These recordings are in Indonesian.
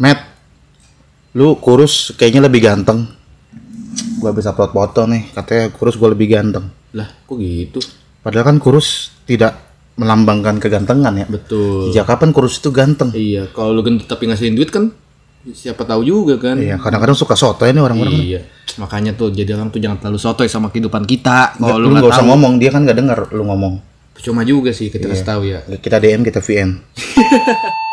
Matt, lu kurus kayaknya lebih ganteng. Gua bisa upload foto nih, katanya kurus gua lebih ganteng. Lah, kok gitu? Padahal kan kurus tidak melambangkan kegantengan ya. Betul. Sejak kapan kurus itu ganteng? Iya, kalau lu gendut tapi ngasihin duit kan siapa tahu juga kan. Iya, kadang-kadang suka soto ini orang-orang. Iya. Makanya tuh jadi orang tuh jangan terlalu sotoy sama kehidupan kita. Kalau lu nggak usah ngomong, dia kan nggak dengar lu ngomong. cuma juga sih kita kasih tahu ya. Kita DM, kita VN.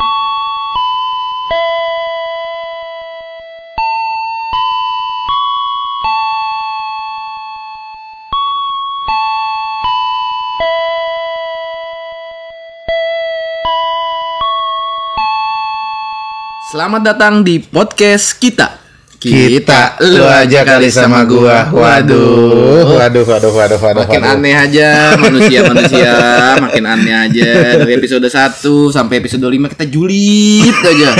Selamat datang di podcast kita. Kita, lu aja kali sama gua. Waduh, waduh, waduh, waduh, waduh. Makin waduh. aneh aja manusia-manusia, makin aneh aja. Dari episode 1 sampai episode 5 kita julid aja.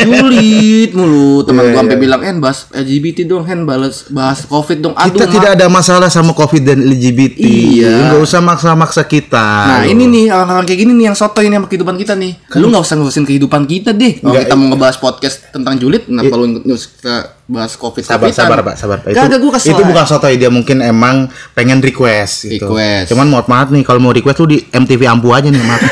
Julid mulu. Teman Iya, gua sampai iya. bilang, "En, bahas LGBT dong, Hen, bahas bahas Covid dong." Aduh, Kita tidak ada masalah sama COVID dan LGBT. Iya. Nggak usah maksa-maksa kita. Nah ini nih orang-orang kayak gini nih yang soto ini sama kehidupan kita nih. Lu nggak usah ngurusin kehidupan kita deh. Kalau kita mau ngebahas podcast tentang julid, kenapa lu ngurus kita bahas covid sabar sabar pak sabar pak itu, Kagak gua kesel. itu bukan sotoy dia mungkin emang pengen request gitu. Request. cuman mohon maaf nih kalau mau request lu di MTV Ampu aja nih maaf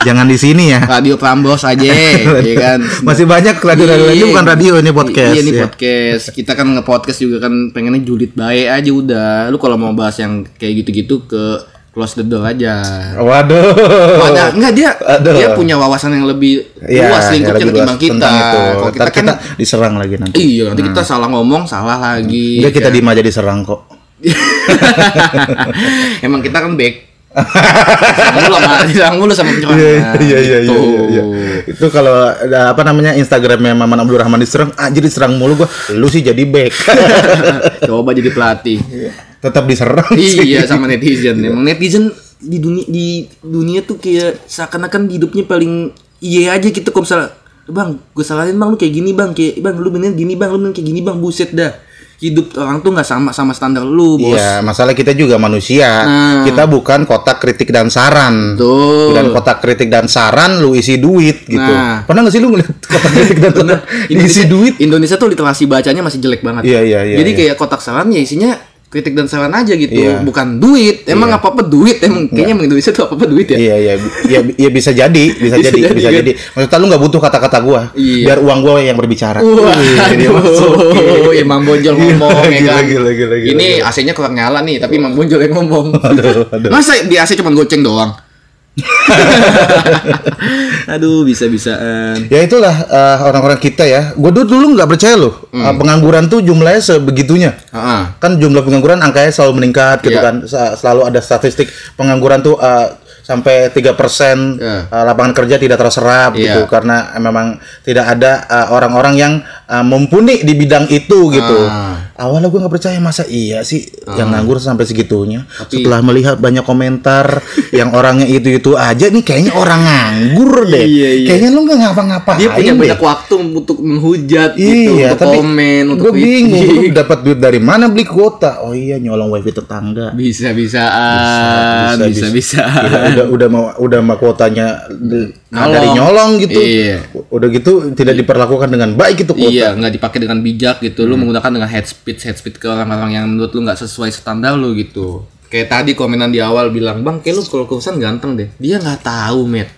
jangan di sini ya Radio Prambos aja, ya kan. masih banyak radio-radio ini Iya. bukan radio ini podcast Iya ini ya. podcast. Kita kan nge-podcast juga kan pengennya julid baik aja udah. Lu kalau mau bahas yang kayak gitu-gitu ke close the door aja. waduh Wadah, enggak dia Aduh. dia punya wawasan yang lebih Iya, luas ya, lingkupnya ketimbang kita. Kalau kita Ntar kan kita diserang lagi nanti Iya, nanti kita salah ngomong, salah lagi. Enggak kita diem aja diserang kok Emang kita kan back. Mulu sama, diserang mulu sama penceramah. iya iya iya Gitu. iya itu kalau ada apa namanya Instagramnya Maman Abdul Rahman diserang anjir diserang mulu gua lu sih jadi back Coba jadi pelatih. tetap diserang sih. iya sama netizen. Emang netizen di dunia di dunia tuh kayak seakan-akan hidupnya paling iya aja gitu kalau misalnya bang gue salahin bang lu kayak gini bang kayak bang lu bener gini bang lu bener kayak gini bang buset dah hidup orang tuh nggak sama sama standar lu bos Iya, masalah kita juga manusia. Nah. Kita bukan kotak kritik dan saran. Tuh. Dan kotak kritik dan saran lu isi duit gitu. Nah. Pernah nggak sih lu ngeliat kotak kritik dan saran diisi duit? Indonesia tuh literasi bacanya masih jelek banget. Iya, iya, iya, Jadi iya. kayak kotak saran ya isinya kritik dan saran aja gitu, Iya. bukan duit. Emang apa apa duit? Emang kayaknya emang Indonesia tuh apa apa duit ya? Iya iya iya iya, bisa jadi bisa, Bisa jadi, jadi, bisa kan? jadi. Maksudnya lu nggak butuh kata-kata gua, Iya. biar uang gua yang berbicara. Wah, dia masuk. aduh, Imam Bonjol ngomong ya Gila, kan. gila, gila, gila, Ini. AC-nya kurang nyala nih, tapi Imam Bonjol yang ngomong. Aduh, aduh. Masa di AC cuma goceng doang? aduh, bisa-bisaan. Ya itulah eh, orang-orang kita ya. Gue dulu dulu nggak percaya loh Hmm. eh, pengangguran tuh jumlahnya sebegitunya. Heeh. kan jumlah pengangguran angkanya selalu meningkat gitu Iya. kan selalu ada statistik pengangguran tuh uh, sampai tiga persen Iya. uh, lapangan kerja tidak terserap Iya. gitu karena memang tidak ada uh, orang-orang yang uh, mumpuni di bidang itu gitu Ah. Awalnya gue nggak percaya masa iya sih yang nganggur sampai segitunya Tapi- setelah melihat banyak komentar yang orangnya itu itu aja nih kayaknya orang nganggur deh Iya, iya. kayaknya lu nggak ngapa-ngapain Dia punya deh. banyak waktu untuk menghujat gitu, Iya, untuk tapi komen, untuk gue bingung lu dapat duit dari mana beli kuota? Oh iya nyolong wifi tetangga. Bisa-bisaan, bisa-bisaan. Gila, udah udah mau udah mau kuotanya di- Nyolong. dari nyolong gitu. Iya. Udah gitu tidak diperlakukan dengan baik itu kuota. Iya, nggak dipakai dengan bijak gitu. Lu menggunakan dengan head speed, head speed ke orang-orang yang menurut lu nggak sesuai standar lu gitu. Kayak tadi komenan di awal bilang, bang, kayak lu kalau kurusan ganteng deh. Dia nggak tahu, met.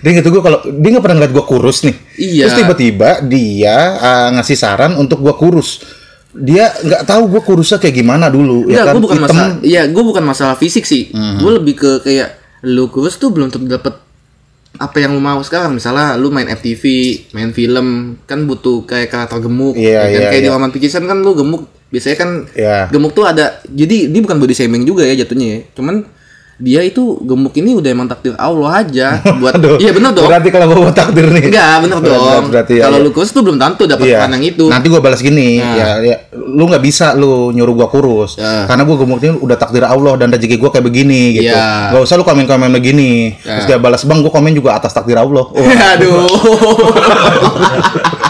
Dia gitu gue kalau dia nggak pernah ngeliat gue kurus nih. Iya. Terus tiba-tiba dia uh, ngasih saran untuk gue kurus. Dia nggak tahu gue kurusnya kayak gimana dulu. Enggak, ya kan? gue bukan Hitam. masalah. Iya, gue bukan masalah fisik sih. Gue lebih ke kayak lu kurus tuh belum dapet apa yang lu mau sekarang. Misalnya lu main FTV, main film, kan butuh kayak karakter gemuk. Iya, ya kan? iya, kayak di iya. Roman Pikisan kan lu gemuk. Biasanya kan Iya. gemuk tuh ada. Jadi dia bukan body shaming juga ya jatuhnya ya. Cuman dia itu gemuk ini udah emang takdir Allah aja buat Aduh, iya benar dong Berarti kalau gue takdir nih. enggak bener Berat- dong berarti ya, kalau ya. lu kurus tuh belum tentu dapat Iya. yang itu Nanti gue balas gini, Nah. ya, ya, lu nggak bisa lu nyuruh gua kurus, Ya. karena gua gemuk ini udah takdir Allah dan rezeki gua kayak begini gitu. Iya. Gak usah lu komen-komen begini. Ya. Terus dia balas bang, gua komen juga atas takdir Allah. Oh, aduh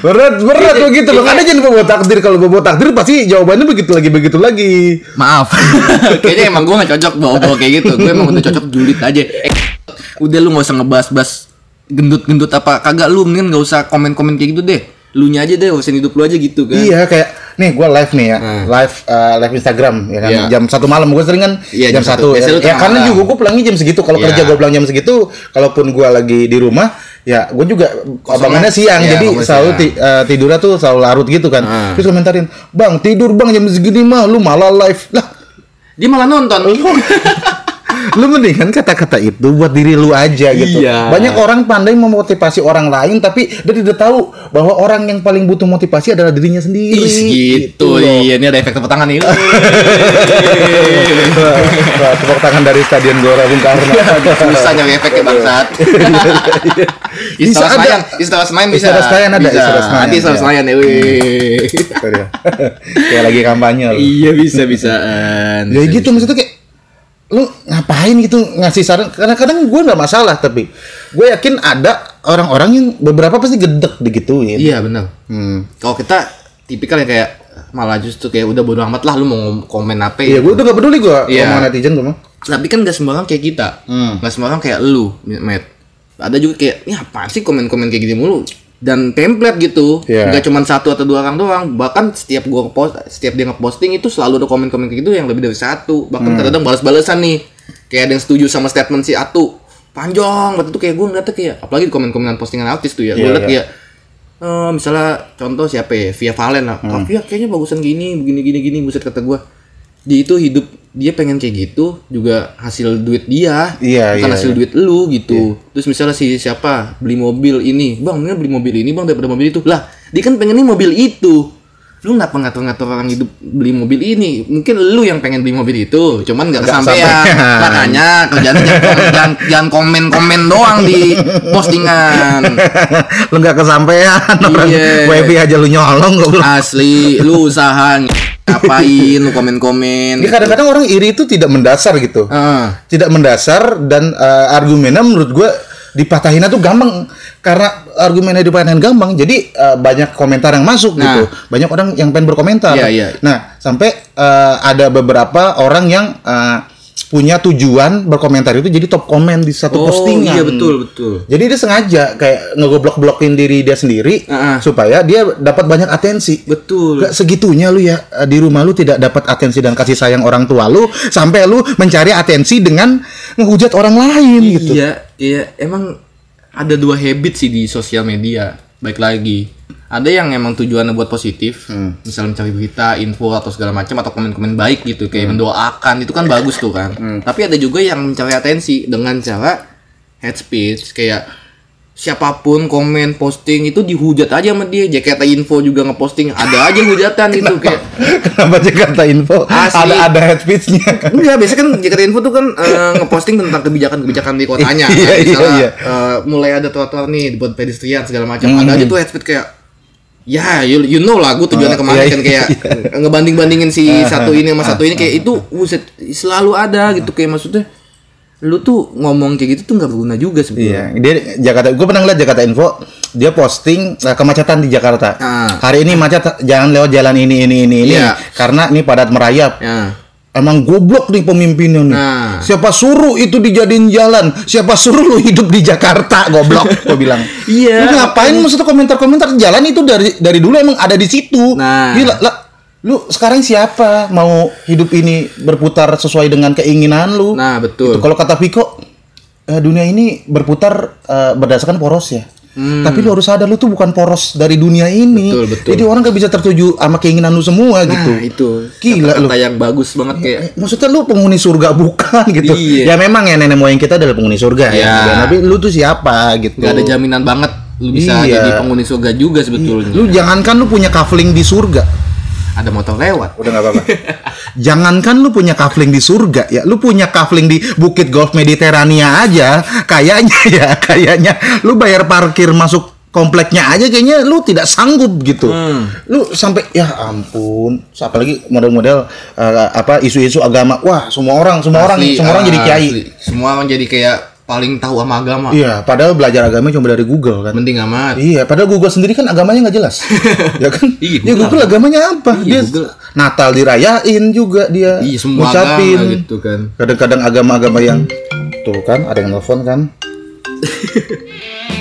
berat berat begitu loh. Karena jangan bawa takdir. Kalau bawa takdir pasti jawabannya begitu lagi begitu lagi. maaf kayaknya emang gue gak cocok bawa bawa kayak gitu gue emang udah cocok julid aja eh, udah lu gak usah ngebahas-bahas gendut-gendut apa kagak lu mendingan nggak usah komen-komen kayak gitu deh. Lu nya aja deh, urusin hidup lu aja gitu kan. Iya kayak nih gue live nih ya, Hmm. live eh, live Instagram ya kan Iya. jam satu malam gue sering kan Iya, jam jam satu. Ya, ya karena malam. juga gue pulangnya jam segitu. Kalau Iya. kerja gue pulang jam segitu, kalaupun gue lagi di rumah ya gue juga bangunnya siang Iya, jadi selalu ti- eh, tidurnya tuh selalu larut gitu kan. Hmm. Terus komentarin, bang tidur bang jam segini mah lu malah live lah. Dia malah nonton. lu mendingan kata-kata itu buat diri lu aja gitu. Iya. Banyak orang pandai memotivasi orang lain tapi dia tidak tahu bahwa orang yang paling butuh motivasi adalah dirinya sendiri. Ih, gitu. loh. Iya, ini ada efek tepuk tangan nih. Wah, tepuk tangan dari Stadion Gelora Bung Karno. Susah nyari efeknya bangsat. Bisa Istora. Senayan, Istora Senayan bisa. Istora Senayan ada, Bisa. Istora Senayan, Nanti Istora ya. Senayan ya, wih. Kayak lagi kampanye loh. Iya bisa bisaan. Ya gitu maksudnya kayak lu ngapain gitu ngasih saran kadang-kadang gue nggak masalah tapi gue yakin ada orang-orang yang beberapa pasti gedek digituin Iya benar. hmm. Kalau kita tipikal yang kayak malah justru kayak udah bodo amat lah lu mau komen apa iya gue udah gak peduli gue Iya. sama netizen gue mah Tapi kan gak semua orang kayak kita. Hmm. Gak semua orang kayak lu, Matt. Ada juga kayak, ya apaan sih komen-komen kayak gini mulu? Dan template gitu, Iya. nggak cuma satu atau dua orang doang. Bahkan setiap gua post, setiap dia ngeposting itu selalu ada komen-komen kayak gitu yang lebih dari satu. Hmm. Bahkan kadang-kadang balas-balasan nih. Kayak ada yang setuju sama statement si Atu. Panjang, waktu itu kayak gue ngeliatnya kayak, apalagi di komen-komenan postingan artis tuh ya. Gue Iya, liat iya. kayak, eh, misalnya contoh siapa ya, Via Valen lah. Hmm. "Ah, Via kayaknya bagusan gini, begini, gini, gini, buset kata gua dia itu hidup dia pengen kayak gitu juga hasil duit dia. Iya, bukan iya, hasil iya. duit lu gitu. Terus misalnya si siapa beli mobil ini. Bang mendingan beli mobil ini bang daripada mobil itu. Lah dia kan pengennya mobil itu. Lu kenapa ngatur-ngatur orang hidup beli mobil ini? Mungkin lu yang pengen beli mobil itu cuman nggak kesampaian. makanya kerjanya jangan, jangan, jangan komen-komen doang di postingan. Lu nggak kesampaian orang Iya. wifi aja lu nyolong gak asli lu usaha ngapain lu komen-komen Jadi kadang-kadang orang iri itu tidak mendasar gitu Ah. tidak mendasar dan eh, argumennya menurut gue dipatahinnya tuh gampang karena argumennya dipatahin gampang jadi eh, banyak komentar yang masuk Nah. gitu banyak orang yang pengen berkomentar Iya, iya. nah sampai eh, ada beberapa orang yang eh, punya tujuan berkomentar itu jadi top komen di satu Oh, postingan iya betul betul jadi dia sengaja kayak ngegoblok-blokin diri dia sendiri ah. supaya dia dapat banyak atensi betul Gak segitunya lu ya eh, di rumah lu tidak dapat atensi dan kasih sayang orang tua lu sampai lu mencari atensi dengan ngehujat orang lain gitu. Iya, iya emang ada dua habit sih di sosial media. Baik lagi, ada yang emang tujuannya buat positif, Hmm. misalnya mencari berita, info atau segala macam atau komen-komen baik gitu, Hmm. kayak mendoakan itu kan bagus tuh kan. Tapi ada juga yang mencari atensi dengan cara head speech kayak siapa pun komen posting itu dihujat aja sama dia. Jakarta Info juga ngeposting ada aja hujatan itu kayak Kenapa Jakarta Info Asli. ada ada head speech-nya? Enggak, biasanya kan Jakarta Info tuh kan eh, ngeposting tentang kebijakan-kebijakan di kotanya. Iya, kan. iya, Misalnya, iya. eh, mulai ada trotoar nih buat pedestrian segala macam. Hmm. Ada aja tuh headspace kayak Ya, you, you know lah, gue tujuannya Oh, ke mana iya, kan iya, kayak ngebanding-bandingin si satu ini sama satu ini kayak itu buset selalu ada gitu kayak maksudnya lu tuh ngomong kayak gitu tuh nggak berguna juga sebetulnya. Iya, dia Jakarta. Gue pernah ngeliat Jakarta Info, dia posting eh, kemacetan di Jakarta. Ah. Hari ini macet, jangan lewat jalan ini ini ini ini Iya. karena ini padat merayap. Ya. Emang goblok nih pemimpinnya nih. Nah. Siapa suruh itu dijadiin jalan? Siapa suruh lu hidup di Jakarta? Goblok, gue bilang. Iya. Lu ngapain maksudnya komentar-komentar jalan itu dari dari dulu emang ada di situ. Nah. Gila, lah. Lu sekarang siapa mau hidup ini berputar sesuai dengan keinginan lu? Nah, betul. Itu Kalau kata Piko, eh, dunia ini berputar eh, berdasarkan poros ya. Tapi lu harus sadar lu tuh bukan poros dari dunia ini. Hmm. Betul, betul. Jadi orang gak bisa tertuju sama keinginan lu semua gitu. Nah, itu. Gila lu. kata yang bagus banget kayak Eh, Maksudnya lu penghuni surga bukan gitu. Iya. Ya memang ya nenek moyang kita adalah penghuni surga ya. Iya. Ya, Tapi lu tuh siapa gitu. nggak ada jaminan banget lu bisa Iya. jadi penghuni surga juga sebetulnya. Lu jangankan lu punya kafling di surga. Ada motor lewat. Udah nggak apa-apa. jangankan lu punya kafling di surga ya, lu punya kafling di Bukit Golf Mediterania aja, kayaknya ya, kayaknya lu bayar parkir masuk kompleknya aja kayaknya lu tidak sanggup gitu. Hmm. Lu sampai ya ampun, apalagi model-model eh, apa isu-isu agama. Wah, semua orang, semua orang, Asli, semua orang jadi ah, kiai. Semua orang jadi kayak paling tahu sama agama. Iya, padahal belajar agama cuma dari Google kan. Mending amat. Iya, padahal Google sendiri kan agamanya nggak jelas, ya kan? Iya, ya Google Google agamanya apa? Iya, dia Google. Natal dirayain juga dia, Iya, semua ngucapin. agama gitu kan. Kadang-kadang agama-agama yang tuh kan ada yang nelfon kan?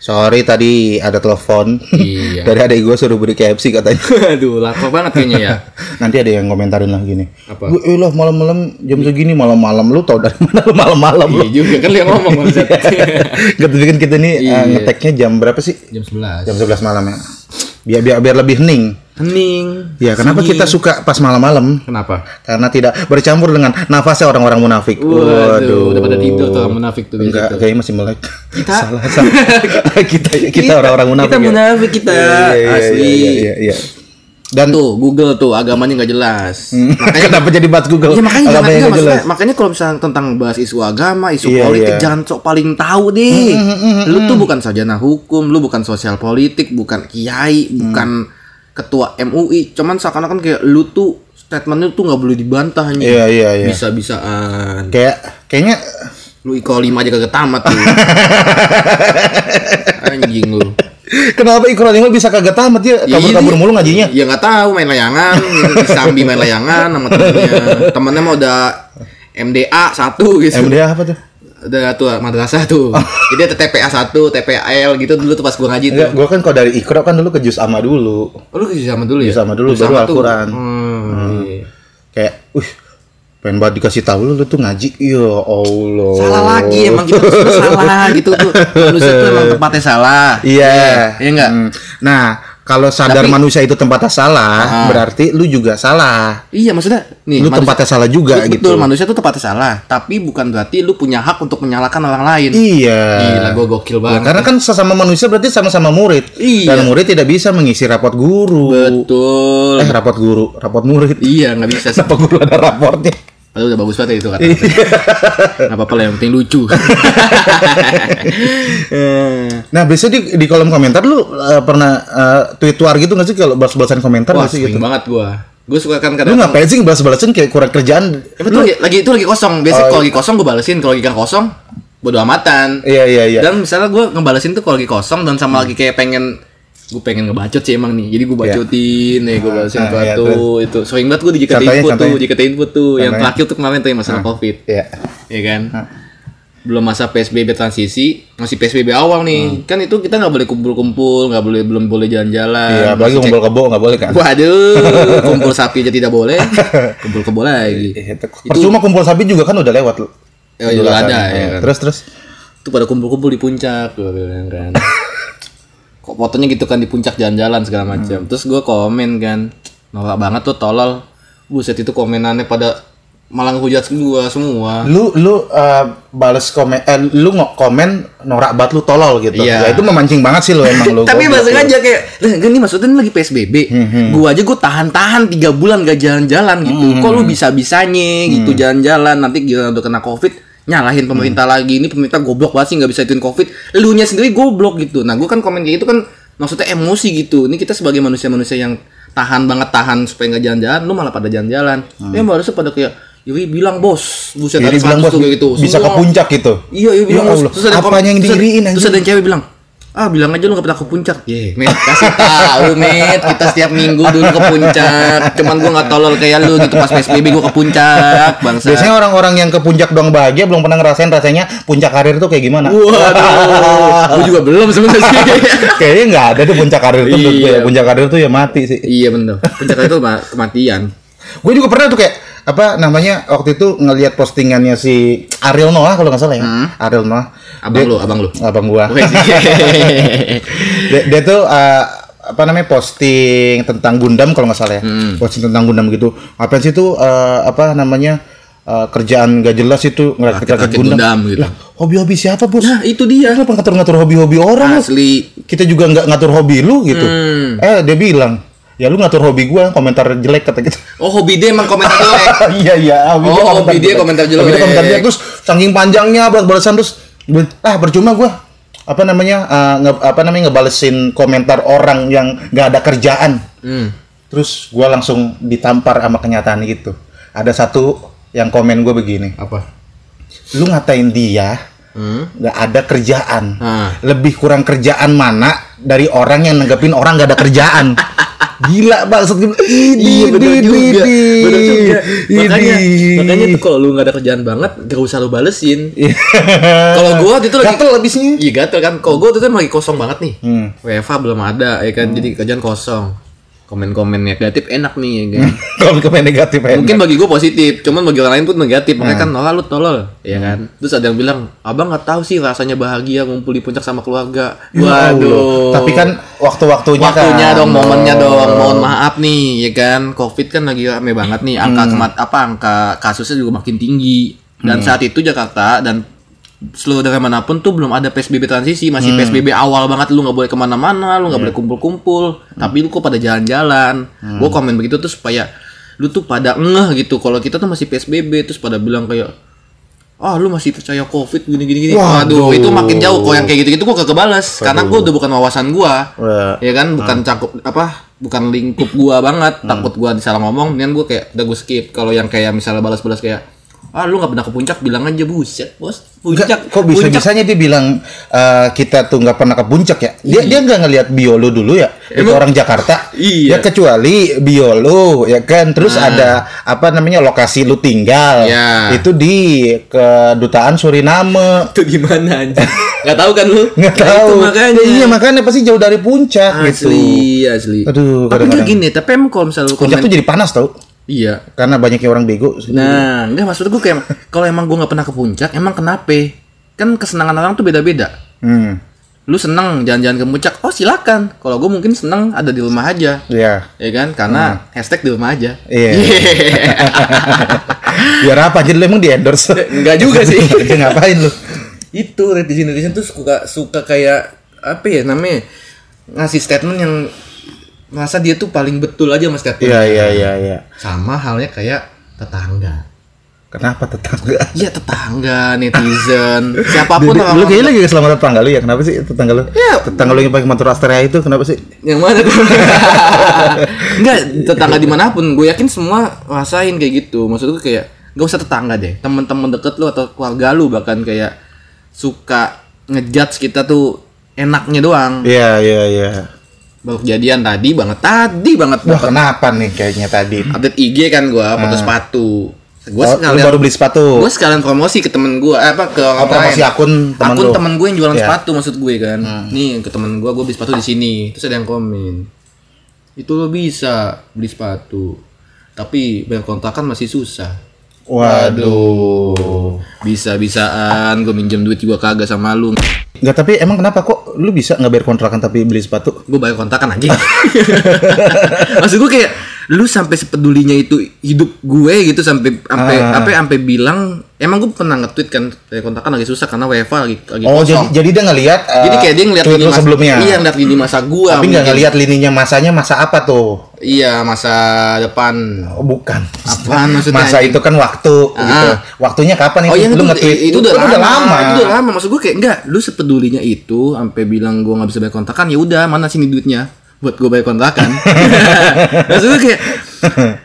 Sorry tadi ada telepon Iya. dari adik gue suruh beli KFC katanya. Aduh, lapar banget kayaknya ya. Nanti ada yang komentarin lah gini. Apa? Gue eh lah malam-malam jam segini malam-malam lu tau dari mana lu malam-malam lu? Iya juga kan yang ngomong bangsat. Gak bikin kita nih eh, Iya. ngeteknya jam berapa sih? Jam 11. Jam 11 malam ya. Biar biar, biar lebih hening. Hening. Ya, kenapa Sunyi. kita suka pas malam-malam? Kenapa? Karena tidak bercampur dengan nafasnya orang-orang munafik. Waduh, udah pada tidur tuh orang munafik tuh Enggak, tuh. kayaknya masih melek. Kita? salah, salah. kita kita orang-orang munafik. Kita ya. munafik kita. Iya, iya, iya, Asli. Iya, iya, iya. Dan Tuh, Google tuh agamanya nggak jelas. makanya kenapa jadi bahas Google? Ya makanya jangan enggak, jelas. makanya kalau misalnya tentang bahas isu agama, isu Iya, politik iya. jangan sok paling tahu deh. lu tuh bukan sarjana hukum, lu bukan sosial politik, bukan kiai, bukan ketua MUI, cuman seakan-akan kayak lu tuh statement lu tuh nggak boleh dibantah nih. Iya, iya, iya. Bisa-bisaan. Kayak kayaknya Lu iko 5 aja kagak tamat tuh. Anjing lu. kenapa Iqra lima bisa kagak tamat ya? Kabur-kabur mulu ngajinya. Ya nggak tahu main layangan, sambil main layangan sama temennya. Temennya mah udah MDA satu gitu. MDA apa tuh? Udah tuh madrasah tuh. Jadi ada TPA 1, TPAL gitu dulu tuh pas gua ngaji tuh. Gua kan kalau dari Iqra kan dulu ke Juz Amma dulu. Oh, lu ke sama dulu ya? Juz Amma dulu, Juz baru. Al-Quran. Hmm, iya. Kayak, wih, pengen banget dikasih tahu lu, lu tuh ngaji. Ya Allah. Salah lagi emang kita sebenarnya salah gitu tuh. Manusia tuh emang tempatnya salah. Iya. Iya enggak? Hmm. Nah, kalau sadar Tapi- manusia itu tempatnya salah, Ah. berarti lu juga salah. Iya maksudnya nih Lu manusia- tempatnya salah juga Betul, gitu. manusia tuh tempatnya salah, tapi bukan berarti lu punya hak untuk menyalahkan orang lain. Iya. Gila, gua gokil Ya, banget. karena kan sesama manusia berarti sama-sama murid. Iya. Dan murid tidak bisa mengisi raport guru. Betul. Eh, raport guru, raport murid. Iya, nggak bisa. Kenapa guru ada raportnya? Padahal udah bagus banget itu kata. Iya. Gak apa-apa lah, yang penting lucu. Nah, biasanya di, di kolom komentar lu eh, pernah eh, tweet war gitu nggak sih kalau balas-balasan komentar Wah, nggak sih gitu? banget gua. Gue suka kan Lu kadang ngapain sih balas-balasan kayak kurang kerjaan? Ya, betul, lagi, lagi itu lagi kosong. Biasa Oh, kalau lagi kosong gue balesin, kalau lagi gak kosong bodo amatan. Iya, iya, iya. Dan misalnya gue ngebalesin tuh kalau lagi kosong dan sama lagi kayak pengen gue pengen ngebacot sih emang nih. Jadi gue bacotin, nih gue balesin ah, iya, tuh itu. Sering banget gue di JKT Contohnya, Info tuh. JKT Info tuh. Yang terakhir tuh kemarin tuh yang masalah Covid. Iya. ya kan belum masa PSBB transisi masih PSBB awal nih kan itu kita nggak boleh kumpul-kumpul nggak boleh belum boleh jalan-jalan Iya, apalagi Masih ngumpul kebo nggak boleh kan? cek- waduh kumpul sapi aja tidak boleh kumpul kebo lagi Iya, itu- Percuma kumpul sapi juga kan udah lewat. Ya, udah ada, ya kan. Terus terus. itu pada kumpul-kumpul di puncak gue bilang kan kok fotonya gitu kan di puncak jalan-jalan segala macam terus gue komen kan norak banget tuh tolol buset itu komenannya pada malah ngehujat gua semua Lu lu eh, bales komen eh, lu nggak komen norak banget lu tolol gitu. Iya. Ya itu memancing banget sih lu emang lu. Tapi lu. aja kayak, ini maksudnya lagi PSBB. Gua aja gua tahan-tahan tiga bulan gak jalan-jalan gitu. Kok lu bisa-bisanya gitu jalan-jalan nanti gila udah kena Covid nyalahin pemerintah lagi ini pemerintah goblok banget sih nggak bisa ituin covid. Lu nya sendiri goblok gitu. Nah gua kan komen kayak itu kan maksudnya emosi gitu. Ini kita sebagai manusia-manusia yang tahan banget tahan supaya nggak jalan-jalan lu malah pada jalan-jalan. Ya harusnya pada kayak Yuri bilang bos. Buset ada bilang 100 bos tuh kayak gitu. bisa ke puncak gitu. Iya, iya bilang Ya bos. Terus ada apanya komen- yang diiriin, Terus ada yang cewek bilang, ah bilang aja lu gak pernah ke puncak. Ye, met kasih tahu met kita setiap minggu dulu ke puncak. Cuman gua nggak tolol kayak lu gitu pas PSBB gua ke puncak, bangsa. Biasanya orang-orang yang ke puncak doang bahagia belum pernah ngerasain rasanya puncak karir tuh kayak gimana. Waduh, gua juga belum sebenarnya sih. Kayaknya nggak ada tuh puncak karir tuh. ya. Iya. Puncak karir tuh ya mati sih. iya bener. Puncak itu ma- kematian. Gue juga pernah tuh kayak apa namanya waktu itu ngelihat postingannya si Ariel Noah kalau nggak salah ya. Ariel Noah. Abang lu, abang lu. Abang gua. Dia, dia tuh uh, apa namanya posting tentang Gundam kalau nggak salah ya. Hmm. Posting tentang Gundam gitu. Apa sih itu uh, apa namanya uh, kerjaan gak jelas itu ngerakit-rakit Rakit-rakit Gundam. Gundam gitu. Lah, hobi-hobi siapa, Bos? Nah, itu dia. Kenapa ngatur-ngatur hobi-hobi orang? Asli. Kita juga nggak ngatur hobi lu gitu. Hmm. Eh, dia bilang, "Ya lu ngatur hobi gua, komentar jelek kata gitu." Oh, hobi dia emang komentar jelek. iya iya hobi Oh, dia hobi dia komentar jelek. Hobi dia komentar jelek terus saking panjangnya balas balasan terus gue, ah percuma gua apa namanya uh, nge- apa namanya ngebalesin komentar orang yang nggak ada kerjaan Hmm. terus gua langsung ditampar sama kenyataan gitu ada satu yang komen gue begini Apa? lu ngatain dia Hmm. nggak ada kerjaan Ah. lebih kurang kerjaan mana dari orang yang nanggepin orang nggak ada kerjaan Gila maksud gue. Iya bener juga, bener juga. Makanya, Ini. makanya tuh kalau lu nggak ada kerjaan banget, gak usah lu balesin. Iya. Kalau gua itu lagi Gatel abisnya. Iya gatel kan. Kalau gua itu emang lagi kosong banget nih. Hmm. WFA belum ada ya kan. Jadi kerjaan kosong. Komen-komen negatif enak nih ya kan. Kalau komen negatif ya. Mungkin bagi gue positif, cuman bagi orang lain tuh negatif. Makanya kan nolak lu tolol, ya kan. Terus ada yang bilang, "Abang nggak tahu sih rasanya bahagia ngumpul di puncak sama keluarga." Ya. Waduh. Tapi kan waktu-waktunya waktunya kan. dong, momennya dong. Mohon maaf nih, ya kan. Covid kan lagi rame banget nih. Angka Hmm. kemat apa angka kasusnya juga makin tinggi. Dan saat itu Jakarta dan seluruh daerah mana pun tuh belum ada PSBB transisi, masih Hmm. PSBB awal banget lu nggak boleh ke mana-mana, lu nggak boleh kumpul-kumpul, tapi lu kok pada jalan-jalan. Hmm. Gua komen begitu tuh supaya lu tuh pada ngeh gitu. Kalau kita tuh masih PSBB terus pada bilang kayak Ah lu masih percaya covid gini gini gini. Waduh. Waduh, itu makin jauh. Kalau yang kayak gitu-gitu gua kagak balas karena gua udah bukan wawasan gua. Wah. Ya kan, bukan cakup apa? Bukan lingkup gua banget. Takut gua disalah ngomong, mendingan gua kayak udah gua skip. Kalau yang kayak misalnya balas-balas kayak ah lu nggak pernah ke puncak bilang aja buset bos puncak Enggak, kok bisa puncak bisanya dia bilang eh, kita tuh nggak pernah ke puncak ya? Dia dia nggak ngelihat bio lu dulu ya? Itu Emang- orang Jakarta. Iya. Ya kecuali bio lu ya kan. Terus Nah. ada apa namanya lokasi lu tinggal. Ya. Itu di kedutaan Suriname. itu gimana anjing nggak tahu kan lu Nggak Nah, tahu. itu makanya Ya, iya makanya pasti jauh dari puncak gitu. asli asli Aduh, tapi gini tapi emang kalau misalnya Puncak komen tuh jadi panas tau. Iya Karena banyaknya orang bego. Nah, enggak maksud gue kayak kalau emang gue nggak pernah ke puncak, emang kenapa? Kan kesenangan orang tuh beda-beda. Hmm. Lu seneng jalan-jalan ke puncak, oh silakan. Kalau gue mungkin seneng ada di rumah aja, Iya. ya kan? Karena hashtag di rumah aja. Iya. Biar apa? Jadi lu emang di endorse. Enggak juga sih. Dia ngapain lu? Itu netizen netizen tuh suka suka kayak apa ya namanya ngasih statement yang merasa dia tuh paling betul aja mas statement. Iya iya iya iya. Sama halnya kayak tetangga. Kenapa tetangga? Iya tetangga, netizen, siapa pun Lu, lu orang- kayaknya lagi kesel sama tetangga lu ya? Kenapa sih tetangga lu? Iya. Tetangga lu yang pakai motor Astrea itu kenapa sih? Yang mana? Enggak, tetangga di mana pun. Gue yakin semua rasain kayak gitu. Maksud gue kayak gak usah tetangga deh. Temen-temen deket lu atau keluarga lu bahkan kayak suka ngejudge kita tuh enaknya doang. Iya iya iya. Baru kejadian tadi banget, tadi banget Wah kenapa nih kayaknya tadi? update IG kan gue foto sepatu. Gue Oh, sekalian baru beli sepatu. gue sekalian promosi ke temen gue apa ke orang Oh, promosi lain. akun temen akun lu. temen gue yang jualan Iya. sepatu maksud gue kan nih ke temen gue gue beli sepatu di sini terus ada yang komen itu lo bisa beli sepatu tapi bayar kontrakan masih susah Waduh. bisa bisaan gue minjem duit juga kagak sama lu Enggak tapi emang kenapa kok lu bisa nggak bayar kontrakan tapi beli sepatu? gue bayar kontrakan aja maksud gue kayak lu sampai sepedulinya itu hidup gue gitu sampai sampai Ah. apa sampai bilang emang gue pernah nge-tweet kan bayar kontrakan lagi susah karena WFA lagi lagi Oh jadi kosong jadi dia ngelihat uh, Jadi kayak dia ngeliat tweet lini masa, sebelumnya. Iya, ngeliat lini masa gua. Tapi nggak ngelihat lininya masanya masa apa tuh? Iya, masa depan. Oh, bukan. Apaan maksudnya, Masa anjing? itu kan waktu gitu. Ah. Waktunya kapan itu? Oh iya lu itu, nge-tweet. itu udah, Itu lama. Itu udah lama. Maksud gua kayak enggak, lu sepedulinya itu sampai bilang gua nggak bisa bayar kontrakan, ya udah, mana sini duitnya buat gua bayar kontrakan. Maksud gua kayak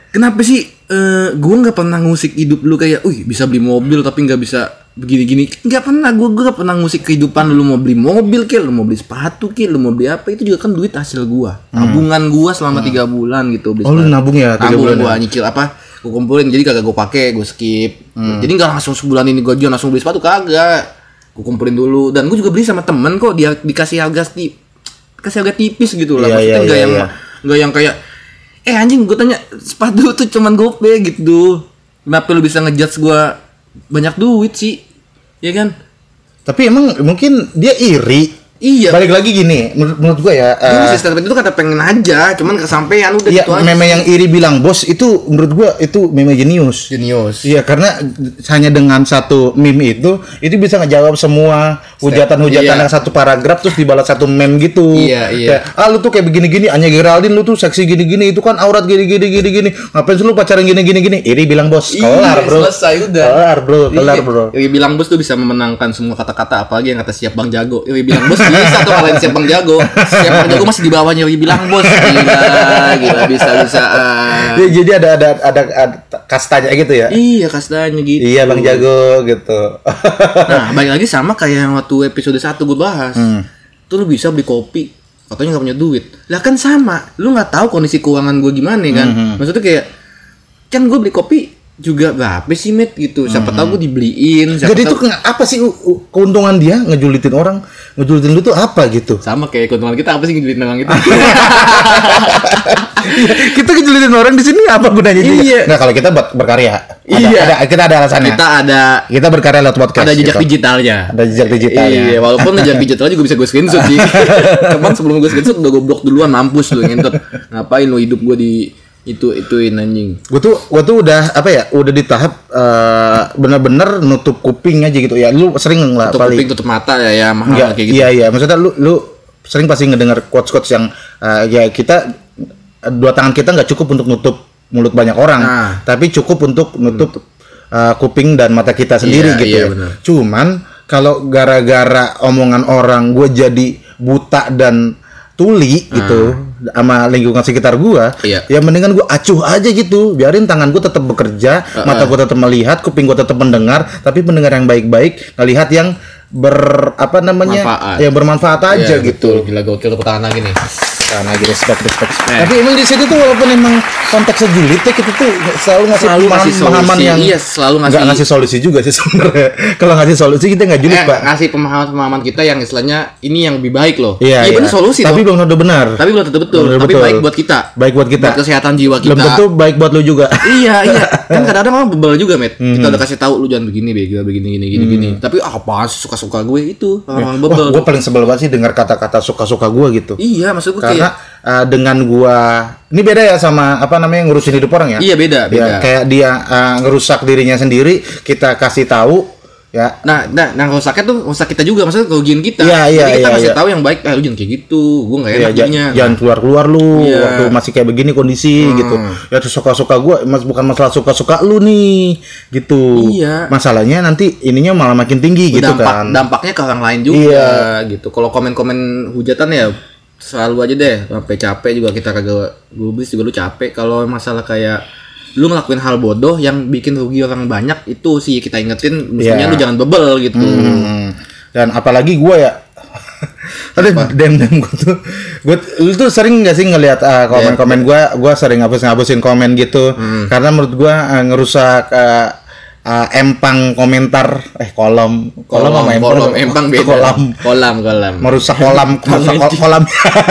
kenapa sih eh gua nggak pernah ngusik hidup lu kayak, "Wih, bisa beli mobil tapi nggak bisa begini-gini." Nggak pernah gua gua nggak pernah ngusik kehidupan lu, mau beli mobil kek, lu mau beli sepatu kek, lu mau beli apa itu juga kan duit hasil gua. Tabungan gua selama tiga bulan gitu beli Hmm. Oh lu nabung ya tiga Nabung bulan. gua ya? nyicil apa gue kumpulin jadi kagak gue pakai gue skip Hmm. jadi nggak langsung sebulan ini gajian langsung beli sepatu kagak gue kumpulin dulu dan gue juga beli sama temen kok dia dikasih harga ti kasih harga tipis gitu lah. Iya, maksudnya nggak iya, yang nggak yang kayak eh anjing gue tanya sepatu tuh cuman gope gitu. Kenapa lu bisa ngejudge gue banyak duit sih? Ya kan? Tapi emang mungkin dia iri. Iya Balik lagi gini, menurut, menurut gua ya. Eh, si statement itu kata pengen aja cuman kesampaian udah Iya, gitu aja meme yang iri bilang bos itu menurut gua itu meme jenius. jenius Iya, karena hanya dengan satu meme itu itu bisa ngejawab semua hujatan-hujatan Iya. yang satu paragraf terus dibalas satu meme gitu. Iya, iya. Kayak, ah lu tuh kayak begini-gini, Anya Geraldine lu tuh seksi gini-gini, itu kan aurat gini-gini gini-gini. Ngapain sih lu pacaran gini-gini gini? Iri bilang bos, kelar, Iya, Bro. selesai udah. Kelar, Bro. Kelar, Iya. Bro. Yoi bilang bos tuh bisa memenangkan semua kata-kata apalagi yang kata siap bang jago. Yoi bilang bos bisa tuh siap bang jago. Siap bang jago masih di bawahnya bilang bos. Gila, gila bisa bisa. Ya, jadi ada ada ada, ada kastanya gitu ya. Iya kastanya gitu. Iya, Bang Jago gitu. Nah balik lagi sama kayak yang waktu episode 1 gue bahas. Hmm. Tuh lu bisa beli kopi katanya nggak punya duit lah kan sama lu nggak tahu kondisi keuangan gue gimana kan maksudnya kayak kan gue beli kopi juga berapa sih met gitu siapa tahu gue dibeliin siapa Jadi itu tahu- ke- apa sih keuntungan dia ngejulitin orang, ngejulitin lu tuh apa gitu? sama kayak keuntungan kita apa sih ngejulitin orang itu kita ngejulitin orang di sini apa gunanya juga? Iya. Nah, kalau kita buat berkarya. Ada, Iya. ada- kita ada alasannya. kita ada Kita berkarya lewat podcast. ada jejak gitu. digitalnya Ada jejak digitalnya. Iya, walaupun jejak digitalnya juga bisa gue screenshot sih. Kemarin sebelum gue screenshot udah gue blok duluan mampus lu ngentot. Ngapain lu hidup gue di itu ituin anjing. Gue tuh gue tuh udah apa ya? Udah di tahap eh, bener-bener nutup kuping aja gitu ya. Lu sering lah Tutup paling kuping, tutup mata ya, ya mahal kayak gitu. Iya iya, maksudnya lu lu sering pasti ngedengar quotes quotes yang eh, ya kita dua tangan kita nggak cukup untuk nutup mulut banyak orang, Nah. tapi cukup untuk nutup eh, kuping dan mata kita sendiri Iya, gitu iya, ya. Cuman kalau gara-gara omongan orang gue jadi buta dan tuli gitu sama lingkungan sekitar gua. Iya. ya mendingan gua acuh aja gitu, biarin tangan gua tetap bekerja, mata gua tetap melihat, kuping gua tetap mendengar, tapi mendengar yang baik-baik, ngelihat yang ber apa namanya, Manfaat. yang bermanfaat aja Iya, gitu. betul. Gila gokil tepuk tangan lagi nih. Karena lagi respect respect. Eh. Tapi emang di situ tuh walaupun emang konteksnya julid ya kita tuh selalu ngasih Selalu pemahaman, ngasih pemahaman yang Iya, selalu ngasih- nggak ngasih solusi juga sih sebenarnya. Kalau ngasih solusi kita nggak julid Eh, pak. ngasih pemahaman-pemahaman kita yang istilahnya ini yang lebih baik loh. Iya, bener solusi Tapi loh. belum tentu benar. Tapi belum tentu betul. Belum Tapi betul. baik buat kita. Baik buat kita. Buat kesehatan jiwa kita. Belum tentu baik buat lu juga. iya iya kan kadang-kadang orang bebel juga met Hmm. kita udah kasih tahu lu jangan begini bego begini gini gini gini tapi apa sih suka-suka gue itu orang-orang bebel Wah, gue paling sebel banget sih dengar kata-kata suka-suka gue gitu. iya maksud gue Karena uh, dengan gua ini beda ya sama apa namanya ngurusin hidup orang ya. iya beda Ya, beda kayak dia uh, ngerusak dirinya sendiri, kita kasih tahu ya. nah nah nah rusaknya tuh rusak kita juga maksudnya kerugian kita Iya, iya, jadi kita iya, ngasih iya. tahu yang baik eh lu jangan kayak gitu gue nggak Ya, enak ja- jadinya jangan keluar-keluar lu Iya. waktu masih kayak begini kondisi gitu. Ya tuh suka-suka gua mas bukan masalah suka-suka lu nih gitu. Iya. Masalahnya nanti ininya malah makin tinggi gitu dampak kan. dampaknya ke orang lain juga Iya. gitu kalau komen-komen hujatan ya selalu aja deh sampai capek juga kita kagak gubris juga lu capek. Kalau masalah kayak lu ngelakuin hal bodoh yang bikin rugi orang banyak itu sih kita ingetin mestinya Iya. lu jangan bebel gitu. Hmm. Dan apalagi gua ya. Ada dem dem gue tuh, gue lu tuh sering gak sih ngelihat ah, komen-komen gua, gua sering ngapus-ngapusin komen gitu, karena menurut gua ah, ngerusak ah, ah, empang komentar, eh kolom, kolom, sama empang, kolom empang beda. Kolam, kolam kolam. Merusak kolam, merusak kol- kolam,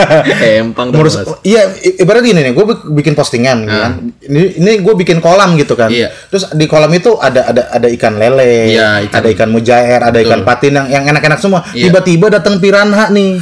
empang dong, merusak, iya, ibarat gini nih, gue bikin postingan, gitu kan, ini, ini gue bikin kolam gitu kan, Iya. terus di kolam itu ada ada ada ikan lele, Iya, ikan- ada ikan mujair, ada ikan patin yang yang enak-enak semua. Iya. Tiba-tiba datang piranha nih.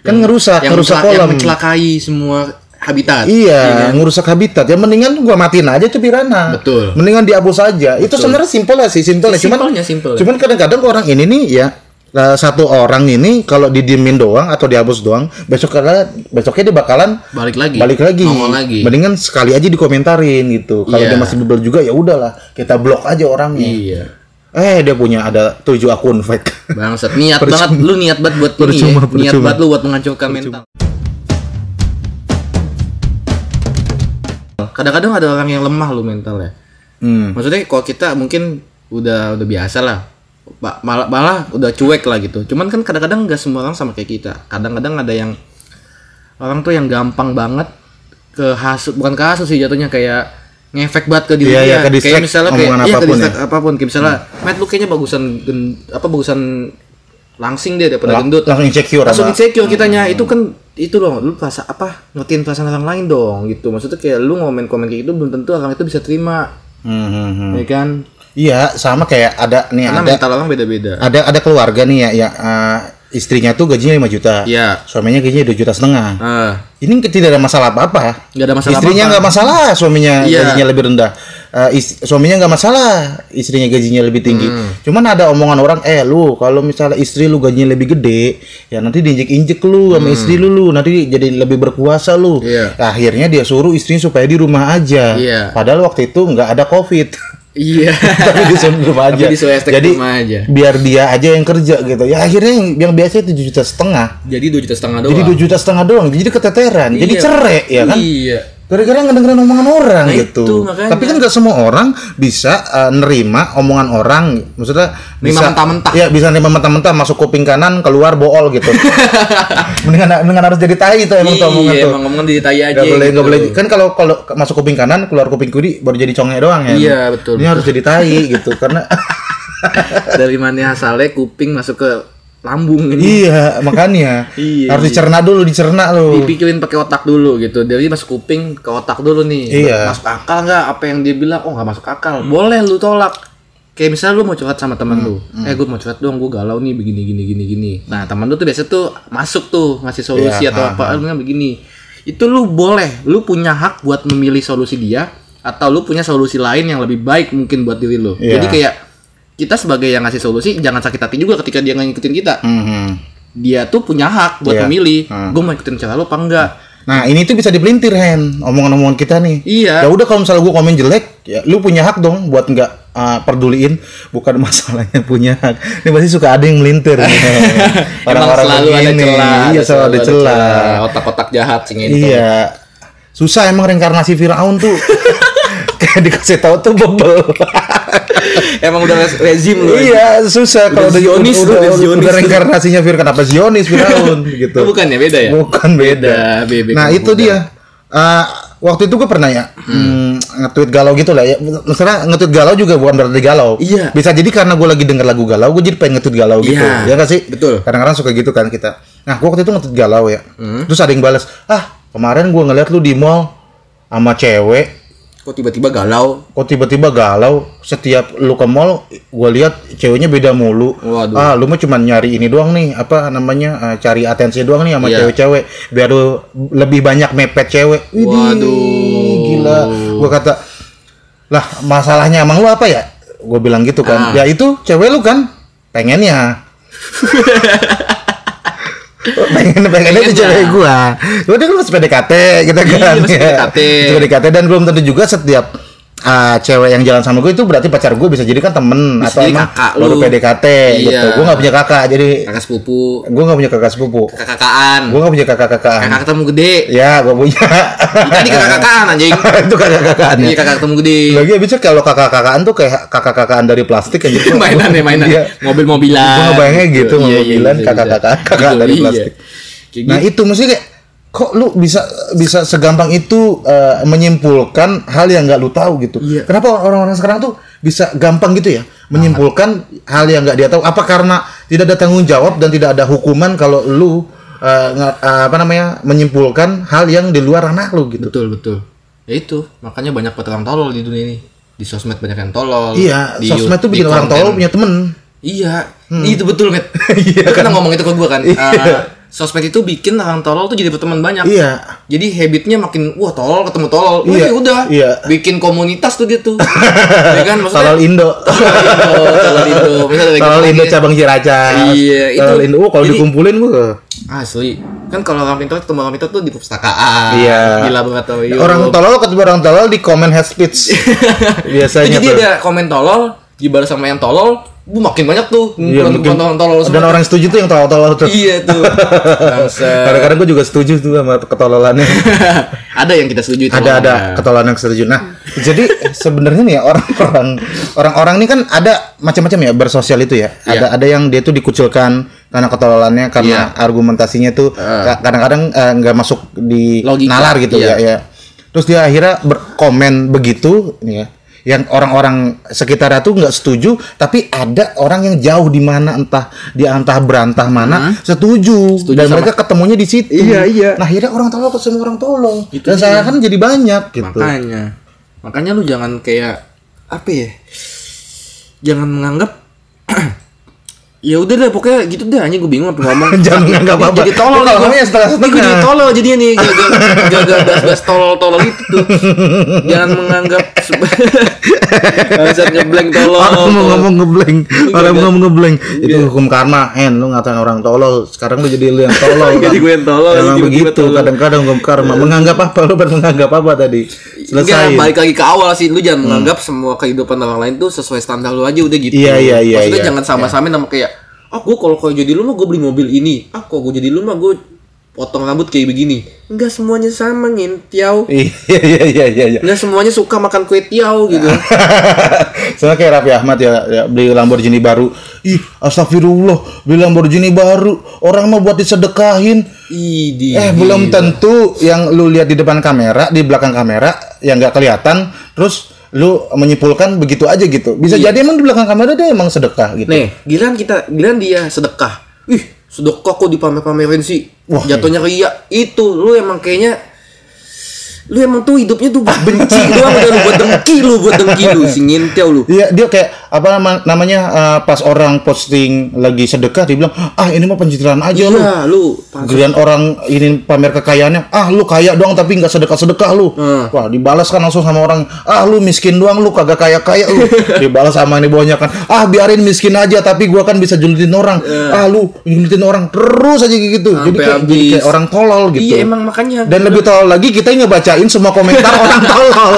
Kan ngerusak, yang, ngerusak mencela- yang kolam. mencelakai semua habitat Iya, ngerusak habitat. Ya mendingan gua matiin aja tuh piranha. Betul. Mendingan dihapus aja. Itu sebenarnya simpel ya sih, simpel ya. Cuman Simpelnya simpel. cuman kadang-kadang orang ini nih ya eh, satu orang ini kalau didiemin doang atau dihapus doang, besok kala besoknya dia bakalan balik lagi balik lagi. nongol lagi Mendingan sekali aja dikomentarin gitu. Kalau Iya. dia masih bebel juga ya udahlah, kita blok aja orangnya. iya Eh dia punya ada tujuh akun fake. Bangsat niat Percuma. banget lu niat banget buat ini ya. Percuma, Niat percuma. banget lu buat menghancurkan mental. Kadang-kadang ada orang yang lemah lu mental ya. Hmm. Maksudnya kalau kita mungkin udah udah biasa lah. Malah, malah udah cuek lah gitu. Cuman kan kadang-kadang nggak semua orang sama kayak kita. Kadang-kadang ada yang orang tuh yang gampang banget ke hasut bukan ke hasut sih jatuhnya kayak ngefek banget ke diri Iya, ke kayak misalnya kayak iya, ke apa pun distract ya. apa pun. Kayak misalnya, Matt lu kayaknya bagusan gen- apa bagusan langsing deh daripada Lang- gendut. langsung insecure Langsung apa? insecure kitanya. Itu kan itu loh, lu perasa apa? Ngertiin perasaan orang lain dong gitu. Maksudnya kayak lu ngomen-komen kayak gitu belum tentu orang itu bisa terima. Hmm, hmm, hmm. Ya kan? Iya, sama kayak ada nih Karena ada mental orang beda-beda. ada ada keluarga nih ya ya eh, istrinya tuh gajinya 5 juta. Iya. Suaminya gajinya 2 juta setengah. Ah, Ini tidak ada masalah apa-apa. Nggak ada masalah Istrinya nggak masalah, suaminya Iya. gajinya lebih rendah. Eh, is- suaminya nggak masalah, istrinya gajinya lebih tinggi. Hmm. Cuman ada omongan orang, eh lu kalau misalnya istri lu gajinya lebih gede, ya nanti diinjek-injek lu sama istri lu, lu nanti jadi lebih berkuasa lu. Hmm. Iya. Akhirnya dia suruh istrinya supaya di rumah aja. Iya. Padahal waktu itu nggak ada covid. iya. tapi disuruh di rumah aja. Tapi disuruh Jadi rumah aja. biar dia aja yang kerja gitu. Ya akhirnya yang, yang biasa itu juta setengah. Jadi 2 juta setengah doang. Jadi dua juta setengah doang. Jadi keteteran. Jadi Iya. cerai ya kan? Iya. Gara-gara ngedengerin omongan orang Nah, gitu. itu, makanya. Tapi kan nggak semua orang bisa eh, nerima omongan orang. Maksudnya Nerima bisa mentah-mentah. Iya, bisa nerima mentah-mentah masuk kuping kanan, keluar bool gitu. mendingan mendingan harus jadi tai itu emang tuh omongan iya tuh. emang ngomong jadi tai aja Gak boleh, gitu. gak boleh. Kan kalau kalau masuk kuping kanan, keluar kuping kiri, baru jadi conge doang ya. Iya, betul, Ini harus jadi tai gitu, karena dari mana asalnya kuping masuk ke lambung ini. Iya makanya. Iya, harus dicerna dulu, dicerna lu. dipikirin pakai otak dulu gitu. Dari masuk kuping ke otak dulu nih. Iya. masuk akal nggak apa yang dia bilang? Oh nggak masuk akal. Boleh lu tolak. Kayak misalnya lu mau curhat sama teman lu. eh gue mau curhat dong gue galau nih begini gini gini gini. Nah teman lu tuh biasa tuh masuk tuh ngasih solusi Iya, atau apa. lu bilang begini. Itu lu boleh. Lu punya hak buat memilih solusi dia atau lu punya solusi lain yang lebih baik mungkin buat diri lu. Iya. jadi kayak kita sebagai yang ngasih solusi jangan sakit hati juga ketika dia ngikutin kita Mhm. dia tuh punya hak buat Iya. memilih Hmm. gue mau ikutin cara lu apa enggak Nah ini tuh bisa dipelintir Hen omongan-omongan kita nih. Iya. Ya udah kalau misalnya gue komen jelek, ya lu punya hak dong buat nggak uh, peduliin. Bukan masalahnya punya hak. Ini pasti suka ada yang melintir. Emang selalu ada begini. celah Iya selalu ada celah. otak-otak jahat sih ini Iya. Susah emang reinkarnasi Firaun tuh. Kayak dikasih tahu tuh bebel. emang udah rezim lu iya susah kalau Udah Zionis udah, udah Zionis. udah reinkarnasinya Firaun kenapa Zionis Firaun gitu. itu bukan ya beda ya Bukan beda. Nah itu dia. Eh, waktu itu gue pernah ya hmm. nge-tweet galau gitu lah ya. Maksudnya nge-tweet galau juga bukan berarti galau. Iya. Bisa jadi karena gue lagi denger lagu galau, gue jadi pengen nge-tweet galau gitu. Iya, Ya nggak sih? betul. Kadang-kadang suka gitu kan kita. Nah, gue waktu itu nge-tweet galau ya. Hmm. Terus ada yang balas, ah kemarin gue ngeliat lu di mall sama cewek kok tiba-tiba galau? Kok tiba-tiba galau? Setiap lu ke mall gue lihat ceweknya beda mulu. Waduh. ah lu mah cuma nyari ini doang nih apa namanya eh, cari atensi doang nih sama Iya. cewek-cewek. Biar lu lebih banyak mepet cewek. Widih, Waduh. gila. Gue kata lah masalahnya emang lu apa ya? Gue bilang gitu kan. Ah. ya itu cewek lu kan? Pengennya pengen pengennya itu cewek gua udah kan masih PDKT gitu Iya, kan masih Ya. PDKT. Masih PDKT dan belum tentu juga setiap ah, cewek yang jalan sama gue itu berarti pacar gue bisa jadi kan temen Bisa atau jadi emang kakak baru lu. PDKT gitu Iya. gue nggak punya kakak jadi kakak sepupu gue nggak punya kakak sepupu kakak-kakaan gue nggak punya kakak-kakaan kakak ketemu gede ya gue punya tadi kakak-kakaan anjing itu kakak-kakaan iya kakak ketemu gede lagi bisa kalau kakak-kakaan tuh kayak kakak-kakaan dari plastik aja gitu. mainan ya mainan Iya. mobil-mobilan Gua ngebayangnya gitu, Iya, iya, mobil-mobilan, bisa, kakak-kakak, bisa. kakak dari Iya. plastik. Nah gitu. itu mesti kayak kok lu bisa bisa segampang itu eh, menyimpulkan hal yang nggak lu tahu gitu. Iya. Kenapa orang-orang sekarang tuh bisa gampang gitu ya menyimpulkan hal yang nggak dia tahu? Apa karena tidak ada tanggung jawab dan tidak ada hukuman kalau lu nge- eh, apa namanya menyimpulkan hal yang di luar ranah lu gitu? betul betul ya itu makanya banyak orang tolol di dunia ini di sosmed banyak yang tolol Iya, Di sosmed tuh bikin orang tolol punya temen. Iya, itu betul, Met. Iya pernah ngomong itu ke gua kan? Iya. Eh, sosmed itu bikin orang tolol tuh jadi berteman banyak. Iya. Jadi habitnya makin wah tolol ketemu tolol. Wah, Iya, ya udah. iya. Bikin komunitas tuh gitu. ya kan maksudnya Tolol Indo. Tolol, tolol Indo. Misalnya Tolol gitu Indo lagi. cabang Ciracas. Iya, itu. Tolol Indo. Oh, kalau Jadi- dikumpulin gua Asli. Kan kalau orang pintar ketemu orang pintar tuh di perpustakaan. Iya. Tuh. yuk. Orang tolol ketemu orang tolol di komen head speech. Biasanya Jadi tuh. ada komen tolol dibalas sama yang tolol, bu makin banyak tuh Iya, penonton tolol Dan orang setuju tuh yang tolol-tolol tuh. Iya tuh. Kadang-kadang gue juga setuju tuh sama ketololannya. ada yang kita setuju ada ada ngomongnya. ketololan yang setuju. Nah, jadi sebenarnya nih ya orang-orang orang-orang ini kan ada macam-macam ya bersosial itu ya. Ada Iya. ada yang dia tuh dikucilkan karena ketololannya karena argumentasinya tuh ka- kadang-kadang eh, nggak masuk di Logika. nalar gitu Iya. ya ya. Terus dia akhirnya berkomen begitu nih ya. Yang orang-orang sekitarnya tuh nggak setuju, tapi ada orang yang jauh di mana entah di antah berantah mana setuju, Setuju dan sama- mereka ketemunya di situ. Iya, iya. Nah akhirnya orang tolol ketemu orang tolol. Itu dan saya kan jadi banyak gitu. Makanya. Makanya lu jangan kayak apa ya? Jangan menganggap Ya udah deh pokoknya gitu deh anjing gue bingung apa ngomong. Jangan Ini- menganggap ini apa. Jadi tolol nih ngomongnya setengah-setengah. Ini gue jadi tolol jadinya nih gak gak bahas tolol-tolol itu tuh. Jangan menganggap Bangsat ngeblank tolol. Orang mau ngomong ngeblank, orang mau ngomong ngeblank. Itu Iya. hukum karma, Hen. Lu ngatain orang tolol, sekarang lu jadi lu yang tolol. Jadi gue yang tolol, Emang begitu. tolol. Kadang-kadang hukum karma. Menganggap apa? Lu baru menganggap apa tadi? Selesai. balik lagi ke awal sih. Lu jangan menganggap semua kehidupan orang lain tuh sesuai standar lu aja udah gitu. Iya, iya, iya, Maksudnya iya. jangan sama-samain sama kayak, ah gue kalau kalau jadi lu mah gue beli mobil ini. Ah kok gue jadi lu mah gue potong rambut kayak begini. Enggak semuanya sama ngentiau. Iya iya iya iya. iya. Enggak semuanya suka makan kue tiaw gitu. Sama kayak Raffi Ahmad ya, ya beli Lamborghini baru. Ih, astagfirullah, beli Lamborghini baru. Orang mau buat disedekahin. Idi. Eh, belum tentu yang lu lihat di depan kamera, di belakang kamera yang nggak kelihatan, terus lu menyimpulkan begitu aja gitu. Bisa jadi emang di belakang kamera dia emang sedekah gitu. Nih, giliran kita, giliran dia sedekah. Ih, sedekah kok dipamer-pamerin sih. Wah, Jatuhnya ria. Itu lu emang kayaknya lu emang tuh hidupnya tuh buat benci doang udah lu buat dengki lu buat dengki lu si ngintel lu. Iya, dia kayak apa nama- namanya eh, pas orang posting lagi sedekah dia bilang, "Ah, ini mah pencitraan aja lu." Iya, lu. Giliran orang ini pamer kekayaannya, ah lu kaya doang tapi nggak sedekah-sedekah lu. Hmm. Wah, dibalas kan langsung sama orang, ah lu miskin doang lu kagak kaya-kaya lu. dibalas sama ini bawahnya kan, ah biarin miskin aja tapi gua kan bisa julitin orang. Ah lu julitin orang terus aja gitu. Jadi Sampai kayak, jadi kayak orang tolol gitu. Iya, emang makanya Dan lebih tolol lagi kita ngebacain semua komentar orang tolol.